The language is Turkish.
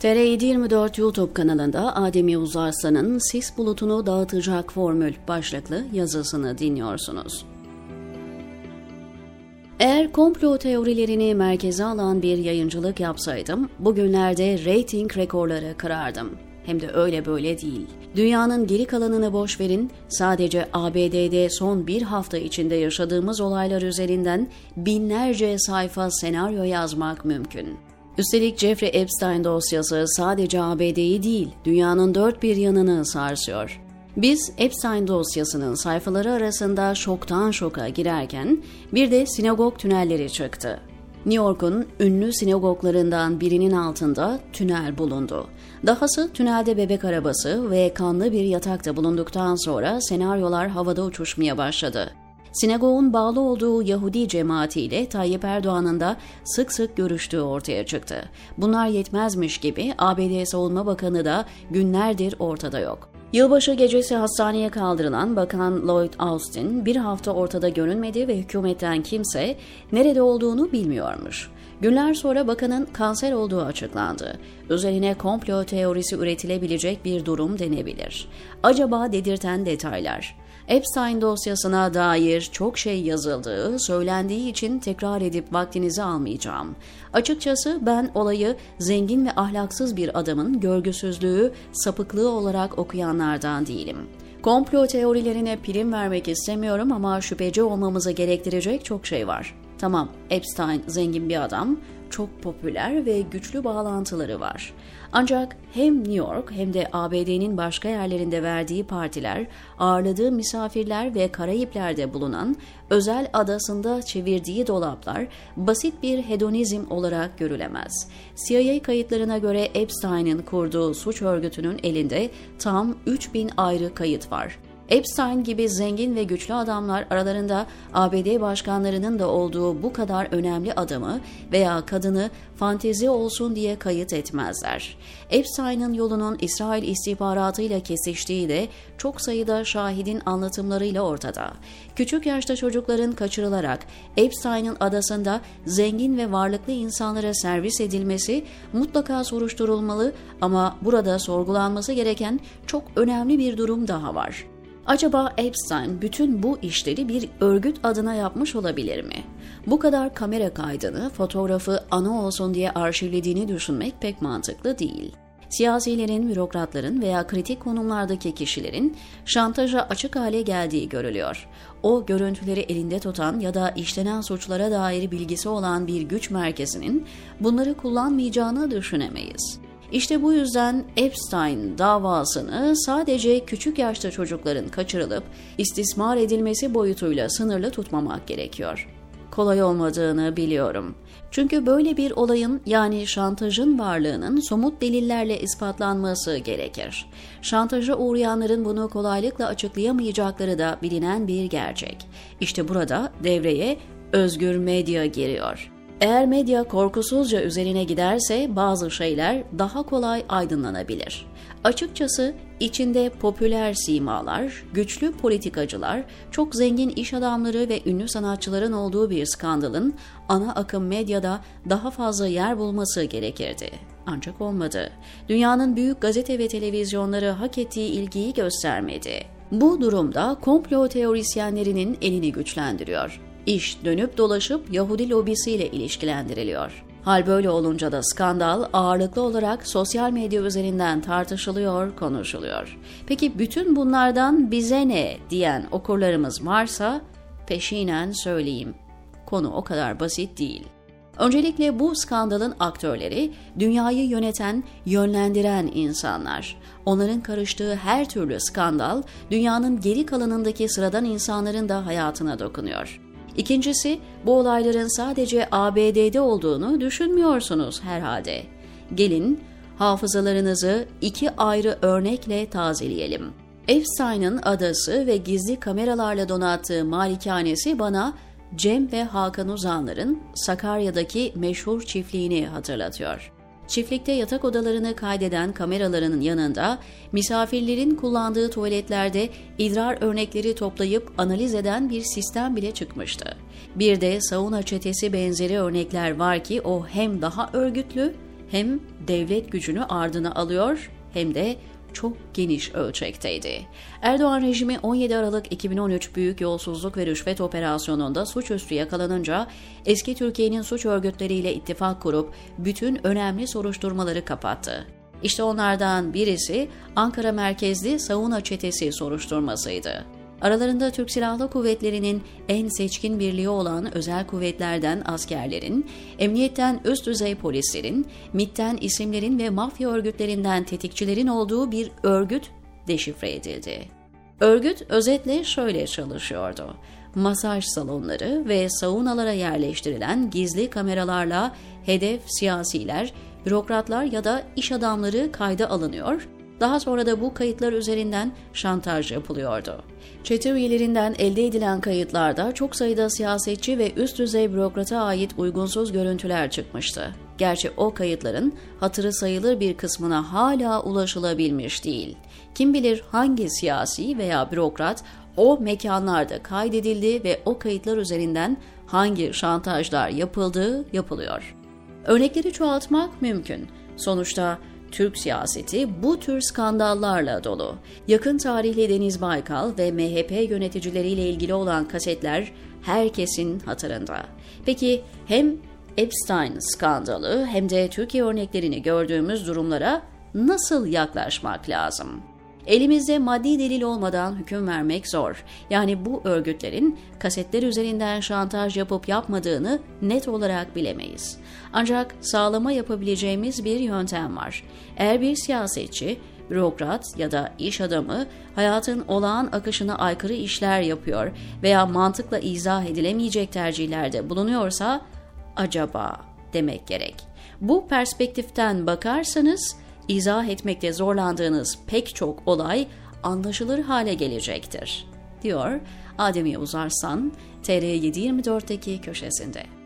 TR724 YouTube kanalında Ademi Uzarslan'ın sis bulutunu dağıtacak formül başlıklı yazısını dinliyorsunuz. Eğer komplo teorilerini merkeze alan bir yayıncılık yapsaydım, bugünlerde reyting rekorları kırardım. Hem de öyle böyle değil. Dünyanın geri kalanını boş verin, sadece ABD'de son bir hafta içinde yaşadığımız olaylar üzerinden binlerce sayfa senaryo yazmak mümkün. Üstelik Jeffrey Epstein dosyası sadece ABD'yi değil, dünyanın dört bir yanını sarsıyor. Biz Epstein dosyasının sayfaları arasında şoktan şoka girerken bir de sinagog tünelleri çıktı. New York'un ünlü sinagoglarından birinin altında tünel bulundu. Dahası tünelde bebek arabası ve kanlı bir yatakta bulunduktan sonra senaryolar havada uçuşmaya başladı. Sinagogun bağlı olduğu Yahudi cemaatiyle Tayyip Erdoğan'ın da sık sık görüştüğü ortaya çıktı. Bunlar yetmezmiş gibi ABD Savunma Bakanı da günlerdir ortada yok. Yılbaşı gecesi hastaneye kaldırılan Bakan Lloyd Austin bir hafta ortada görünmedi ve hükümetten kimse nerede olduğunu bilmiyormuş. Günler sonra bakanın kanser olduğu açıklandı. Üzerine komplo teorisi üretilebilecek bir durum denebilir. Acaba dedirten detaylar. Epstein dosyasına dair çok şey yazıldığı, söylendiği için tekrar edip vaktinizi almayacağım. Açıkçası ben olayı zengin ve ahlaksız bir adamın görgüsüzlüğü, sapıklığı olarak okuyanlardan değilim. Komplo teorilerine prim vermek istemiyorum ama şüpheci olmamızı gerektirecek çok şey var. Tamam, Epstein zengin bir adam, çok popüler ve güçlü bağlantıları var. Ancak hem New York hem de ABD'nin başka yerlerinde verdiği partiler, ağırladığı misafirler ve Karayipler'de bulunan özel adasında çevirdiği dolaplar basit bir hedonizm olarak görülemez. CIA kayıtlarına göre Epstein'in kurduğu suç örgütünün elinde tam 3000 ayrı kayıt var. Epstein gibi zengin ve güçlü adamlar aralarında ABD başkanlarının da olduğu bu kadar önemli adamı veya kadını fantezi olsun diye kayıt etmezler. Epstein'ın yolunun İsrail istihbaratıyla kesiştiği de çok sayıda şahidin anlatımlarıyla ortada. Küçük yaşta çocukların kaçırılarak Epstein'ın adasında zengin ve varlıklı insanlara servis edilmesi mutlaka soruşturulmalı ama burada sorgulanması gereken çok önemli bir durum daha var. Acaba Epstein bütün bu işleri bir örgüt adına yapmış olabilir mi? Bu kadar kamera kaydını, fotoğrafı ana olsun diye arşivlediğini düşünmek pek mantıklı değil. Siyasilerin, bürokratların veya kritik konumlardaki kişilerin şantaja açık hale geldiği görülüyor. O görüntüleri elinde tutan ya da işlenen suçlara dair bilgisi olan bir güç merkezinin bunları kullanmayacağını düşünemeyiz. İşte bu yüzden Epstein davasını sadece küçük yaşta çocukların kaçırılıp istismar edilmesi boyutuyla sınırlı tutmamak gerekiyor. Kolay olmadığını biliyorum. Çünkü böyle bir olayın yani şantajın varlığının somut delillerle ispatlanması gerekir. Şantaja uğrayanların bunu kolaylıkla açıklayamayacakları da bilinen bir gerçek. İşte burada devreye özgür medya giriyor. Eğer medya korkusuzca üzerine giderse bazı şeyler daha kolay aydınlanabilir. Açıkçası içinde popüler simalar, güçlü politikacılar, çok zengin iş adamları ve ünlü sanatçıların olduğu bir skandalın ana akım medyada daha fazla yer bulması gerekirdi. Ancak olmadı. Dünyanın büyük gazete ve televizyonları hak ettiği ilgiyi göstermedi. Bu durumda komplo teorisyenlerinin elini güçlendiriyor. İş dönüp dolaşıp Yahudi lobisiyle ilişkilendiriliyor. Hal böyle olunca da skandal ağırlıklı olarak sosyal medya üzerinden tartışılıyor, konuşuluyor. Peki bütün bunlardan bize ne diyen okurlarımız varsa peşinen söyleyeyim. Konu o kadar basit değil. Öncelikle bu skandalın aktörleri dünyayı yöneten, yönlendiren insanlar. Onların karıştığı her türlü skandal dünyanın geri kalanındaki sıradan insanların da hayatına dokunuyor. İkincisi, bu olayların sadece ABD'de olduğunu düşünmüyorsunuz herhalde. Gelin hafızalarınızı iki ayrı örnekle tazeleyelim. Epstein'ın adası ve gizli kameralarla donattığı malikanesi bana Cem ve Hakan Uzanlar'ın Sakarya'daki meşhur çiftliğini hatırlatıyor. Çiftlikte yatak odalarını kaydeden kameraların yanında misafirlerin kullandığı tuvaletlerde idrar örnekleri toplayıp analiz eden bir sistem bile çıkmıştı. Bir de sauna çetesi benzeri örnekler var ki o hem daha örgütlü hem devlet gücünü ardına alıyor hem de çok geniş ölçekteydi. Erdoğan rejimi 17 Aralık 2013 büyük yolsuzluk ve rüşvet operasyonunda suçüstü yakalanınca eski Türkiye'nin suç örgütleriyle ittifak kurup bütün önemli soruşturmaları kapattı. İşte onlardan birisi Ankara merkezli Savuna Çetesi soruşturmasıydı. Aralarında Türk Silahlı Kuvvetleri'nin en seçkin birliği olan özel kuvvetlerden askerlerin, emniyetten üst düzey polislerin, MIT'ten isimlerin ve mafya örgütlerinden tetikçilerin olduğu bir örgüt deşifre edildi. Örgüt özetle şöyle çalışıyordu. Masaj salonları ve saunalara yerleştirilen gizli kameralarla hedef siyasiler, bürokratlar ya da iş adamları kayda alınıyor daha sonra da bu kayıtlar üzerinden şantaj yapılıyordu. Çete üyelerinden elde edilen kayıtlarda çok sayıda siyasetçi ve üst düzey bürokrata ait uygunsuz görüntüler çıkmıştı. Gerçi o kayıtların hatırı sayılır bir kısmına hala ulaşılabilmiş değil. Kim bilir hangi siyasi veya bürokrat o mekanlarda kaydedildi ve o kayıtlar üzerinden hangi şantajlar yapıldığı yapılıyor. Örnekleri çoğaltmak mümkün. Sonuçta Türk siyaseti bu tür skandallarla dolu. Yakın tarihli Deniz Baykal ve MHP yöneticileriyle ilgili olan kasetler herkesin hatırında. Peki hem Epstein skandalı hem de Türkiye örneklerini gördüğümüz durumlara nasıl yaklaşmak lazım? Elimizde maddi delil olmadan hüküm vermek zor. Yani bu örgütlerin kasetler üzerinden şantaj yapıp yapmadığını net olarak bilemeyiz. Ancak sağlama yapabileceğimiz bir yöntem var. Eğer bir siyasetçi, bürokrat ya da iş adamı hayatın olağan akışına aykırı işler yapıyor veya mantıkla izah edilemeyecek tercihlerde bulunuyorsa acaba demek gerek. Bu perspektiften bakarsanız izah etmekte zorlandığınız pek çok olay anlaşılır hale gelecektir, diyor Adem Yavuz Arslan, TR724'deki köşesinde.